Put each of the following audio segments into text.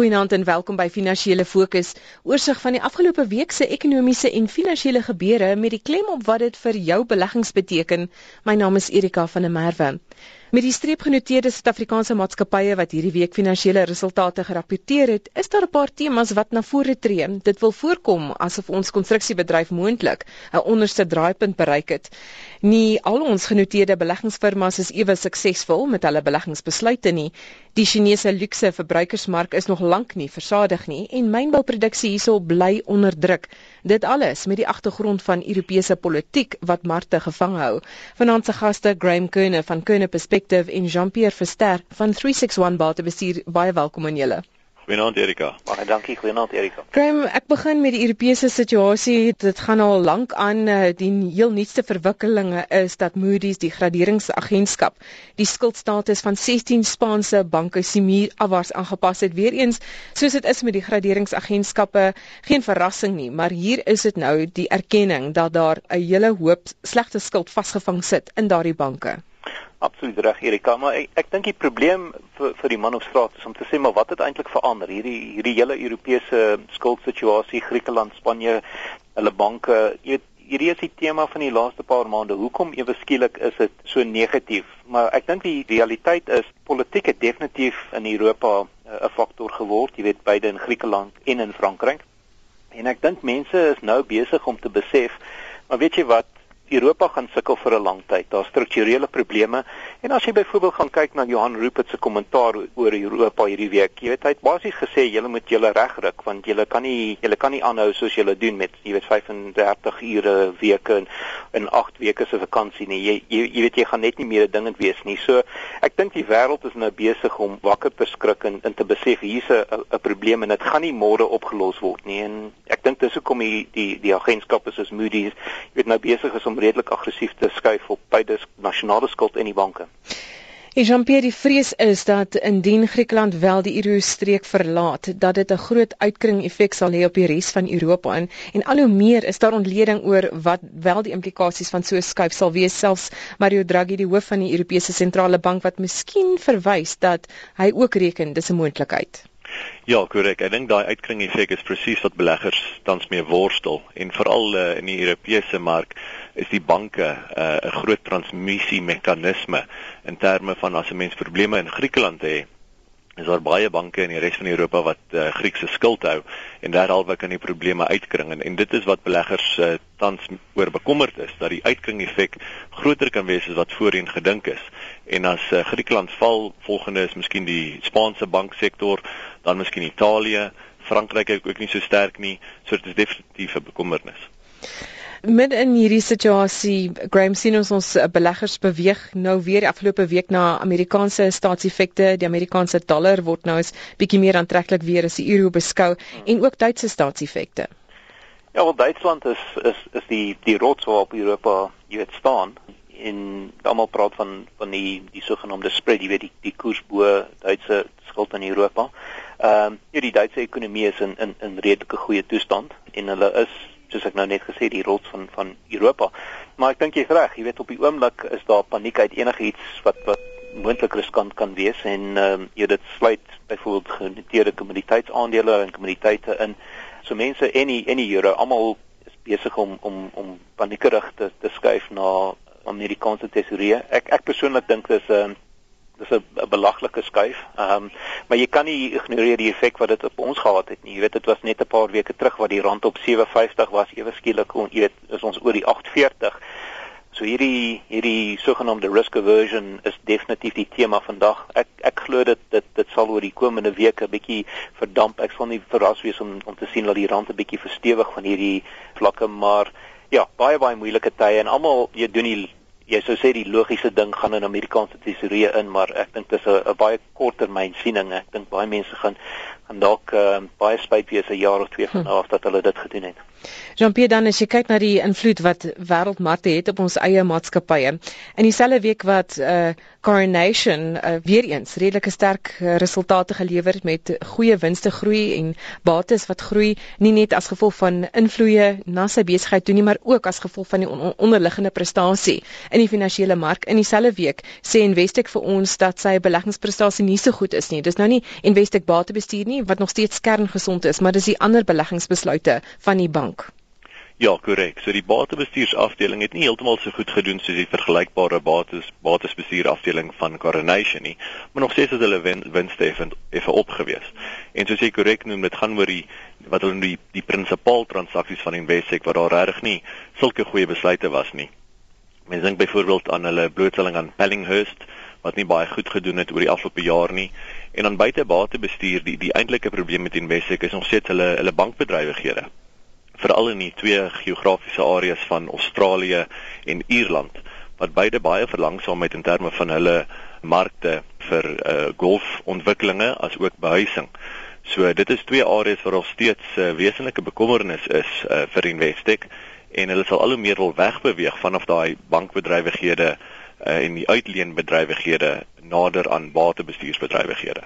Goeienaand en welkom by Finansiële Fokus. Oorsig van die afgelope week se ekonomiese en finansiële gebeure met die klem op wat dit vir jou beleggings beteken. My naam is Erika van der Merwe. Met die streepgenoteerde Suid-Afrikaanse maatskappye wat hierdie week finansiële resultate gerapporteer het, is daar 'n paar temas wat na vore tree. Dit wil voorkom asof ons konstruksiebedryf moontlik 'n onderste draaipunt bereik het. Nie al ons genoteerde beleggingsfirmas is ewe suksesvol met hulle beleggingsbesluite nie. Die Chinese luukse verbruikersmark is nog lank nie versadig nie en mynbouproduksie hierso bly onder druk. Dit alles met die agtergrond van Europese politiek wat markte gevang hou. Vanaand se gaste Graham Kerner van Kerner Perspective en Jean-Pierre Verster van 361 Batebestuur baie welkom aan julle. Goeienaand Erika. Baie dankie, goeienaand Erika. Graham, ek begin met die Europese situasie. Dit gaan al lank aan. Eh, die heel nuutste verwikkelinge is dat Moody's die graderingsagentskap die skuldstatus van 16 Spaanse banke simuur afwaarts aangepas het. Weereens, soos dit is met die graderingsagentskappe, geen verrassing nie, maar hier is dit nou die erkenning dat daar 'n hele hoop slegte skuld vasgevang sit in daardie banke. Absoluut reg Erika, maar ek, ek dink die probleem vir vir die man op straat is om te sê maar wat het eintlik verander? Hierdie hierdie hele Europese skuldsituasie, Griekeland, Spanje, hulle banke, jy weet hierdie is die tema van die laaste paar maande. Hoekom ewe skielik is dit so negatief? Maar ek dink die realiteit is politiek het definitief in Europa eh, 'n faktor geword, jy weet beide in Griekeland en in Frankryk. En ek dink mense is nou besig om te besef, maar weet jy wat, Europa gaan sukkel vir 'n lang tyd. Daar's strukturele probleme. En as jy byvoorbeeld gaan kyk na Johan Rupert se kommentaar oor Europa hierdie week, jy weet hy het basies gesê julle moet julle regryk want julle kan nie julle kan nie aanhou soos julle doen met jy weet 35 ure weke en in 8 weke se vakansie nie. Jy, jy jy weet jy gaan net nie meer dingend wees nie. So ek dink die wêreld is nou besig om wakker te skrik en, en te besef hier's 'n probleem en dit gaan nie môre opgelos word nie. En ek dink dis hoekom die die die agentskappe soos Moody's jy weet nou besig is om redelik aggressief te skuif op beide nasionale skuld en die banke. En Jean-Pierre, die vrees is dat indien Griekeland wel die euro-streek verlaat, dat dit 'n groot uitkring effek sal hê op die res van Europa en en al hoe meer is daar ontleding oor wat wel die implikasies van so 'n skuif sal wees. Selfs Mario Draghi, die hoof van die Europese sentrale bank wat miskien verwys dat hy ook reken dis 'n moontlikheid. Ja, korrek. Ek dink daai uitkring effek is presies wat beleggers tans mee worstel en veral uh, in die Europese mark is die banke uh, 'n uh, groot transmissie meganisme in terme van as 'n mens probleme in Griekeland het is daar baie banke in die res van Europa wat uh, Griekse skuld hou en daaralwe kan die probleme uitkring. En, en dit is wat beleggers uh, tans oor bekommerd is dat die uitkring effek groter kan wees as wat voorheen gedink is. En as uh, Griekeland val volgende is miskien die Spaanse banksektor dan miskien Italië Frankryk ook nie so sterk nie. So dit is definitief 'n bekommernis Met in hierdie situasie, Graham sien ons ons eh, beleggers beweeg nou weer afgelope week na Amerikaanse staatseffekte. Die Amerikaanse dollar word nou eens bietjie meer aantreklik weer as die euro beskou en ook Duitse staatseffekte. Ja, wel Duitsland is is is die die rots waarop Europa jy weet staan en almal praat van van die die sogenaamde spread, jy weet die die koers bo Duitse skuld in Europa. Ehm um, die Duitse ekonomie is in in in redelike goeie toestand en hulle is soos ek nou net gesê die rots van van Europa. Maar ek dink jy's reg, jy weet op die oomblik is daar paniek uit enigiets wat wat moontlik riskant kan wees en ehm um, jy dit sluit byvoorbeeld genoteerde kommoditeitsaandele en kommoditeite in. So mense en die en die euro almal is besig om om om paniekerig te te skuif na Amerikaanse tesourier. Ek ek persoonlik dink dis ehm, uh, dis 'n belaglike skuif. Ehm um, maar jy kan nie ignoreer die effek wat dit op ons gehad het nie. Jy weet dit was net 'n paar weke terug wat die rand op 7.50 was ewe skielik en jy weet is ons oor die 8.40. So hierdie hierdie sogenaamde risk aversion is definitief die tema vandag. Ek ek glo dit dit dit sal oor die komende weke 'n bietjie verdamp. Ek sal nie verras wees om om te sien dat die rand 'n bietjie verstewig van hierdie vlakke, maar ja, baie baie moeilike tye en almal jy doen die jy sou sê die logiese ding gaan in Amerikaanse tesorie in, maar ek dink dis 'n baie korttermyn siening. Ek dink baie mense gaan gaan dalk uh, baie spyt wees 'n jaar of twee van hm. af dat hulle dit gedoen het. Jean-Pierre dan as jy kyk na die invloed wat wêreldmarkte het op ons eie maatskappye. In dieselfde week wat uh Coronation uh, weer eens redelike sterk uh, resultate gelewer met goeie winste groei en bates wat groei nie net as gevolg van invloeye na sy besigheid toe nie maar ook as gevolg van die on onderliggende prestasie in die finansiële mark. In dieselfde week sê Investec vir ons dat sy beleggingsprestasie nie so goed is nie. Dis nou nie Investec batebestuur nie nie wat nog steeds kerngesond is, maar dis die ander beleggingsbesluite van die bank. Ja, korrek. So die batebestuursafdeling het nie heeltemal so goed gedoen soos die vergelykbare bates batesbestuurafdeling van Coronation nie, maar nog steeds het hulle win, winste effens effe opgewees. En soos jy korrek noem, dit gaan oor die wat hulle die die prinsipaal transaksies van Investec wat daar regtig nie sulke goeie besluite was nie. Mens dink byvoorbeeld aan hulle blootstelling aan Pellinghurst wat nie baie goed gedoen het oor die afgelope jaar nie en dan buite batebestuur die die eintlike probleem met Investec is nog steeds hulle hulle bankbedrywighede veral in die twee geografiese areas van Australië en Ierland wat beide baie verlangsaam het in terme van hulle markte vir uh, golfontwikkelinge as ook behuising. So dit is twee areas waar nog steeds 'n uh, eh, wesenlike bekommernis is uh, vir Investec en hulle sal al hoe meer wil wegbeweeg vanaf daai bankbedrywighede uh, en die uitleenbedrywighede nader aan batebestuursbedrywighede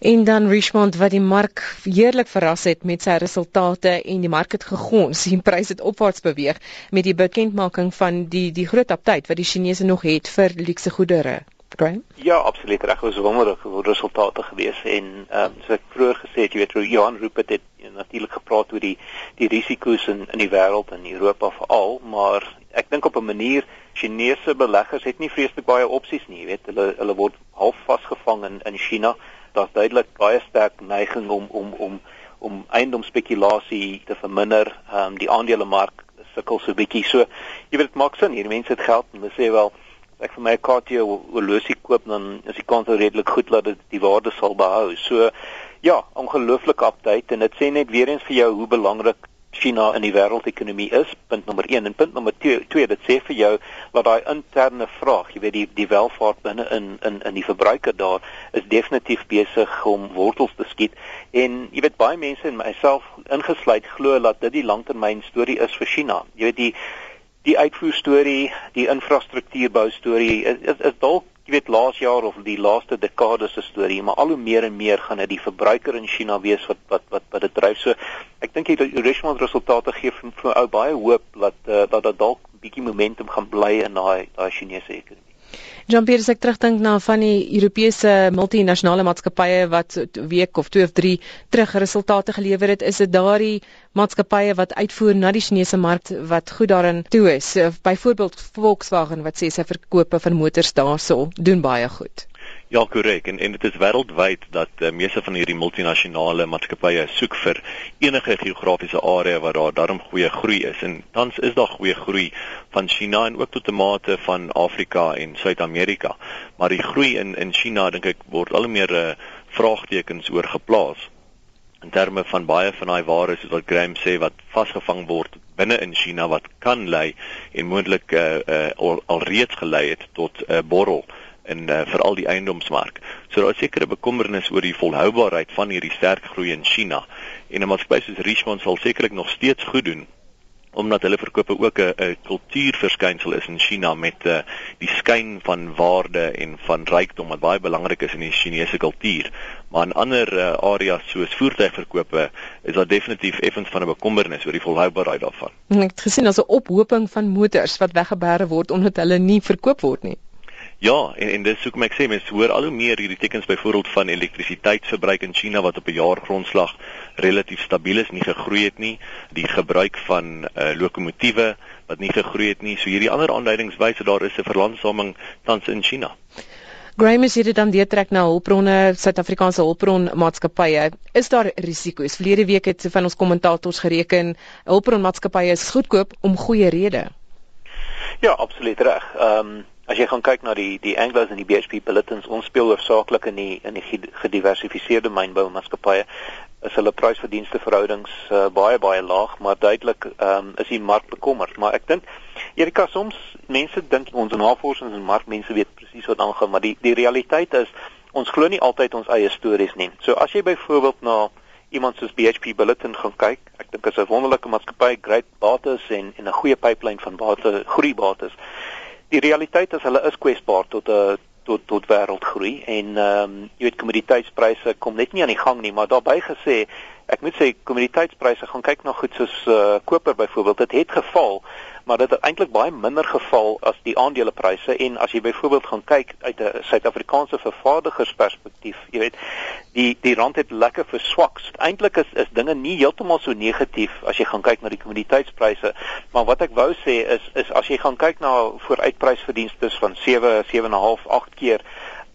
en dan Richmond wat die mark heerlik verras het met sy resultate en die mark het gegons, die prys het opwaarts beweeg met die bekendmaking van die die groot update wat die Chinese nog het vir luukse goedere. Graham? Ja, absoluut reg. Was wonderlike resultate gewees en ehm um, so ek vroeër gesê het, jy weet, Johan Rupert het natuurlik gepraat oor die die risiko's in in die wêreld en Europa veral, maar ek dink op 'n manier Chinese beleggers het nie vreeslik baie opsies nie, jy weet, hulle hulle word half vasgevang in in China daar's duidelik baie sterk neiging om om om om eiendomsspekulasie te verminder. Ehm um, die aandelemark sukkel so bietjie. So jy weet dit maak sin. Hierdie mense het geld en hulle sê wel as ek vir my 'n Cartier horlosie koop dan is die kans redelik goed dat dit die waarde sal behou. So ja, ongelooflike update en dit sê net weer eens vir jou hoe belangrik China in die wêreldekonomie is, punt nommer 1 en punt nommer 2, dit sê vir jou dat daai interne vraag, jy weet die die welvaart binne in in in die verbruiker daar is definitief besig om wortels te skiet en jy weet baie mense en myself ingesluit glo dat dit die langtermyn storie is vir China. Jy weet die die uitvoer storie, die infrastruktuurbou storie is is, is dalk jy weet laas jaar of die laaste dekade se storie, maar al hoe meer en meer gaan dit die verbruiker in China wees wat wat wat wat dit dryf. So ek dink die Richmond resultate gee vir, vir ou baie hoop dat uh, dat dit dalk bietjie momentum gaan bly in daai daai Chinese ekonomie. Jean-Pierre sê ek terugdink na van die Europese multinasjonale maatskappye wat week of 2 of 3 terug resultate gelewer het, is dit daardie maatskappye wat uitvoer na die Chinese mark wat goed daarin toe is. Byvoorbeeld Volkswagen wat sê sy verkope van motors daarso doen baie goed. Ja, korrek. En en dit is wêreldwyd dat uh, meeste van hierdie multinasjonale maatskappye soek vir enige geografiese area waar daar darm goeie groei is. En tans is daar goeie groei van China en ook tot 'n mate van Afrika en Suid-Amerika. Maar die groei in in China dink ek word al meer uh, vraagtekens oor geplaas in terme van baie van daai ware soos wat Graham sê wat vasgevang word binne in China wat kan lei en moontlik uh, uh, al, al reeds gelei het tot 'n uh, borrel in uh, veral die eiendomsmark. So daar is sekere bekommernis oor die volhoubaarheid van hierdie sterk groei in China. En 'n maatskappy soos Richemont sal sekerlik nog steeds goed doen omdat hulle verkope ook 'n kultuurverskynsel is in China met uh, die skyn van waarde en van rykdom wat baie belangrik is in die Chinese kultuur. Maar in ander uh, areas soos voertuigverkope is daar definitief effens van 'n bekommernis oor die volhoubaarheid daarvan. Ek het gesien as 'n ophoping van motors wat weggeberre word omdat hulle nie verkoop word nie. Ja, en en dis hoekom ek sê mense hoor al hoe meer hierdie tekens byvoorbeeld van elektrisiteitsverbruik in China wat op 'n jaargrondslag relatief stabiel is, nie gegroei het nie, die gebruik van uh, lokomotiewe wat nie gegroei het nie. So hierdie ander aanduidings wys dat daar is 'n verlandsaming tans in China. Graham het dit dan deurtrek na hulpbronne, Suid-Afrikaanse hulpbron maatskappye. Is daar risiko's? Verlede week het van ons kommentators gereken, hulpbron maatskappye is goedkoop om goeie redes. Ja, absoluut reg. Ehm um, As jy gaan kyk na die die Anglos en die BHP Billiton's, ons speel hoofsaaklik in die in die gediversifiseerde mynboumaatskappye is hulle prysverdienste verhoudings uh, baie baie laag, maar duidelik um, is die mark bekommerd. Maar ek dink Erika soms mense dink ons navorsings en markmense weet presies wat aangaan, maar die die realiteit is ons glo nie altyd ons eie stories nie. So as jy byvoorbeeld na iemand soos BHP Billiton gaan kyk, ek dink is 'n wonderlike maatskappy, great bates en en 'n goeie pipeline van bate groei bates die realiteit is hulle is kwesbaar tot 'n uh, tot tot wêreldgroei en ehm um, jy weet kommoditeitspryse kom net nie aan die gang nie maar daarbey gesê ek moet sê kommoditeitspryse gaan kyk na goed soos uh, koper byvoorbeeld dit het geval maar dit het eintlik baie minder geval as die aandelepryse en as jy byvoorbeeld gaan kyk uit 'n Suid-Afrikaanse vervaardigersperspektief, jy weet, die die rand het lekker verswak. Eintlik is is dinge nie heeltemal so negatief as jy gaan kyk na die kommoditeitspryse, maar wat ek wou sê is is as jy gaan kyk na vooruitprysverdienstes van 7 7.5 8 keer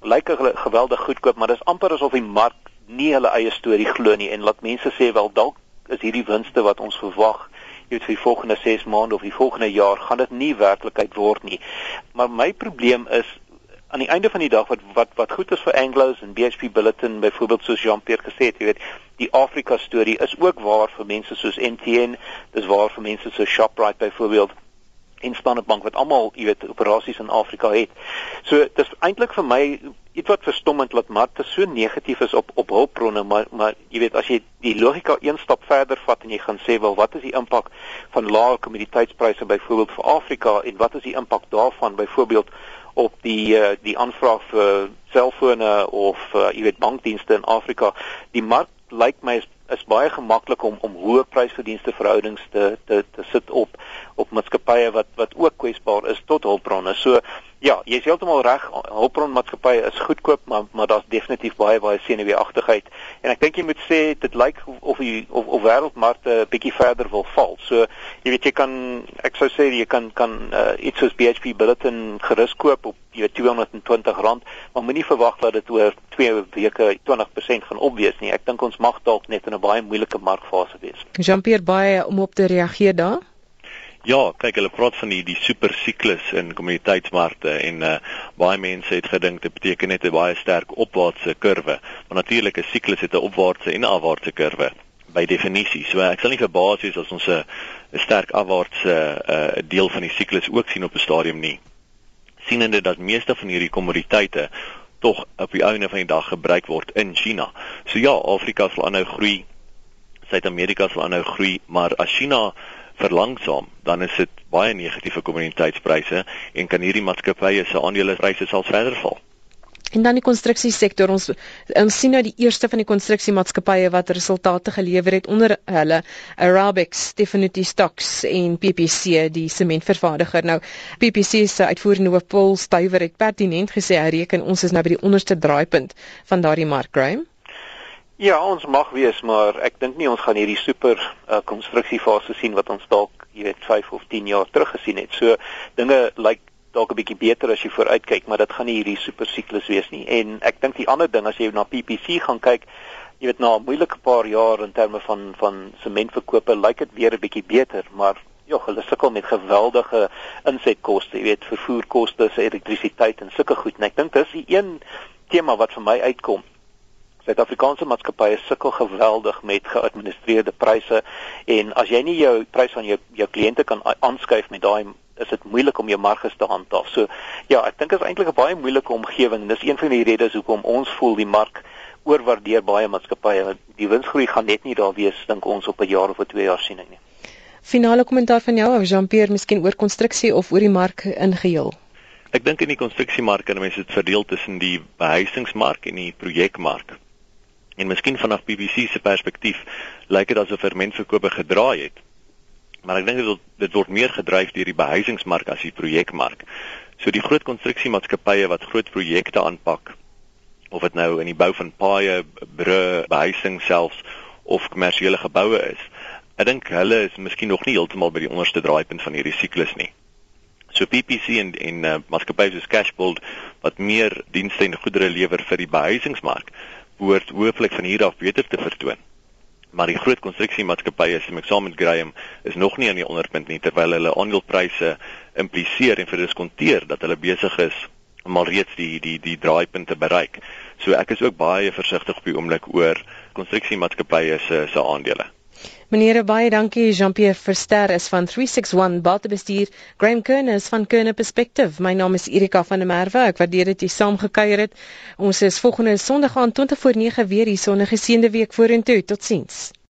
lyk hulle geweldig goedkoop, maar dis amper asof die mark nie hulle eie storie glo nie en laat mense sê wel dalk is hierdie winste wat ons verwag weet vir die volgende 6 maande of die volgende jaar gaan dit nie werklikheid word nie. Maar my probleem is aan die einde van die dag wat wat wat goed is vir Anglos en BHP Billiton byvoorbeeld soos Jean-Pierre gesê het, jy weet, die Afrika storie is ook waar vir mense soos MTN, dis waar vir mense soos Shoprite byvoorbeeld en Standard Bank wat almal, jy weet, operasies in Afrika het. So dis eintlik vir my iets wat verstommend laat markte so negatief is op op hulpbronne, maar maar jy weet as jy die logika een stap verder vat en jy gaan sê wel wat is die impak van lae kommoditeitspryse byvoorbeeld vir Afrika en wat is die impak daarvan byvoorbeeld op die uh, die aanvraag vir selfone of uh, jy weet bankdienste in Afrika. Die mark lyk my is, is baie gemaklik om om hoë prysverdienste verhoudings te te te sit op op maatskappye wat wat ook kwesbaar is tot hulpbronne. So ja, jy is heeltemal reg. Hulpbronmaatskappye is goedkoop, maar maar daar's definitief baie baie senuweeagtigheid. En ek dink jy moet sê dit lyk of jy of, of wêreldmarkte 'n bietjie verder wil val. So jy weet jy kan ek sou sê jy kan kan uh, iets soos BHP Billiton gerus koop op jy weet R220, maar moenie verwag dat dit oor 2 weke 20% gaan opwees nie. Ek dink ons mag dalk net in 'n baie moeilike markfase wees. Jean-Pierre baie om op te reageer daar. Ja, kyk hulle praat van die die super siklus in kommoditeitsmarkte en uh, baie mense het gedink dit beteken net 'n baie sterk opwaartse kurwe. Maar natuurlik 'n siklus het 'n opwaartse en 'n afwaartse kurwe by definisie. So ek sal nie verbaas wees as ons 'n sterk afwaartse uh, deel van die siklus ook sien op 'n stadium nie. Sienende dat meeste van hierdie kommoditeite tog op die einde van die dag gebruik word in China. So ja, Afrika sal aanhou groei. Suid-Amerika sal aanhou groei, maar as China verlangsaam, dan is dit baie negatiewe kommoditeitspryse en kan hierdie maatskappye se aandelepryse sal verder val. En dan die konstruksiesektor ons ons sien nou die eerste van die konstruksiemaatskappye wat resultate gelewer het onder hulle Arabics, Definity Stocks en PPC die sementvervaardiger. Nou PPC se uitvoerende hoof Paul Stuyver het pertinent gesê hy reken ons is nou by die onderste draaipunt van daardie mark, Graham. Ja, ons mag wees, maar ek dink nie ons gaan hierdie super uh, konstruksiefase sien wat ons dalk, jy weet, 5 of 10 jaar terug gesien het. So dinge lyk dalk 'n bietjie beter as jy vooruitkyk, maar dit gaan nie hierdie super siklus wees nie. En ek dink die ander ding as jy na PPC gaan kyk, jy weet na 'n moeilike paar jaar in terme van van sementverkope, lyk dit weer 'n bietjie beter, maar ja, hulle sukkel met geweldige insetkoste, jy weet, vervoerkoste, elektrisiteit en sulke goed. En ek dink dis die een tema wat vir my uitkom Suid-Afrikaanse maatskappye sukkel geweldig met geadministreerde pryse en as jy nie jou prys aan jou jou kliënte kan aanskuif met daai is dit moeilik om jou marges te handhaaf. So ja, ek dink dit is eintlik 'n baie moeilike omgewing. Dis een van die redes hoekom ons voel die mark oorwaardeer baie maatskappye. Die winsgroei gaan net nie daar wees dink ons op 'n jaar of 'n 2 jaar siening nie. Finale kommentaar van jou of Jean-Pierre miskien oor konstruksie of oor die mark in geheel? Ek dink in die konstruksiemark kan mense dit verdeel tussen die behuisingsmark en die projekmark. En miskien vanaf BBC se perspektief lyk dit asof vermensverkope gedraai het. Maar ek dink dit dit word meer gedryf deur die behuisingsmark as die projekmark. So die groot konstruksiemaatskappye wat groot projekte aanpak of dit nou in die bou van paaie, brûe, behuising selfs of kommersiële geboue is. Ek dink hulle is miskien nog nie heeltemal by die onderste draaipunt van hierdie siklus nie. So PPC en en uh, maatskappye soos Cashbuild wat meer dienste en goedere lewer vir die behuisingsmark behoort hooflik van hier af beter te vertoon. Maar die groot konstruksiemaatskappye se eksamen Graham is nog nie aan die onderpunt nie terwyl hulle aandelepryse impliseer en verdiskonteer dat hulle besig is om al reeds die die die draaipunte bereik. So ek is ook baie versigtig op die oomblik oor konstruksiemaatskappye se se aandele. Meneer baie dankie Jean-Pierre Verster is van 361 Batebestuur, Graham Kerner is van Kerner Perspective. My naam is Erika van der Merwe. Ek waardeer dit jy saam gekuier het. Ons is volgende Sondag aan 20 voor 9 weer hier sonder geseënde week vorentoe. Totsiens.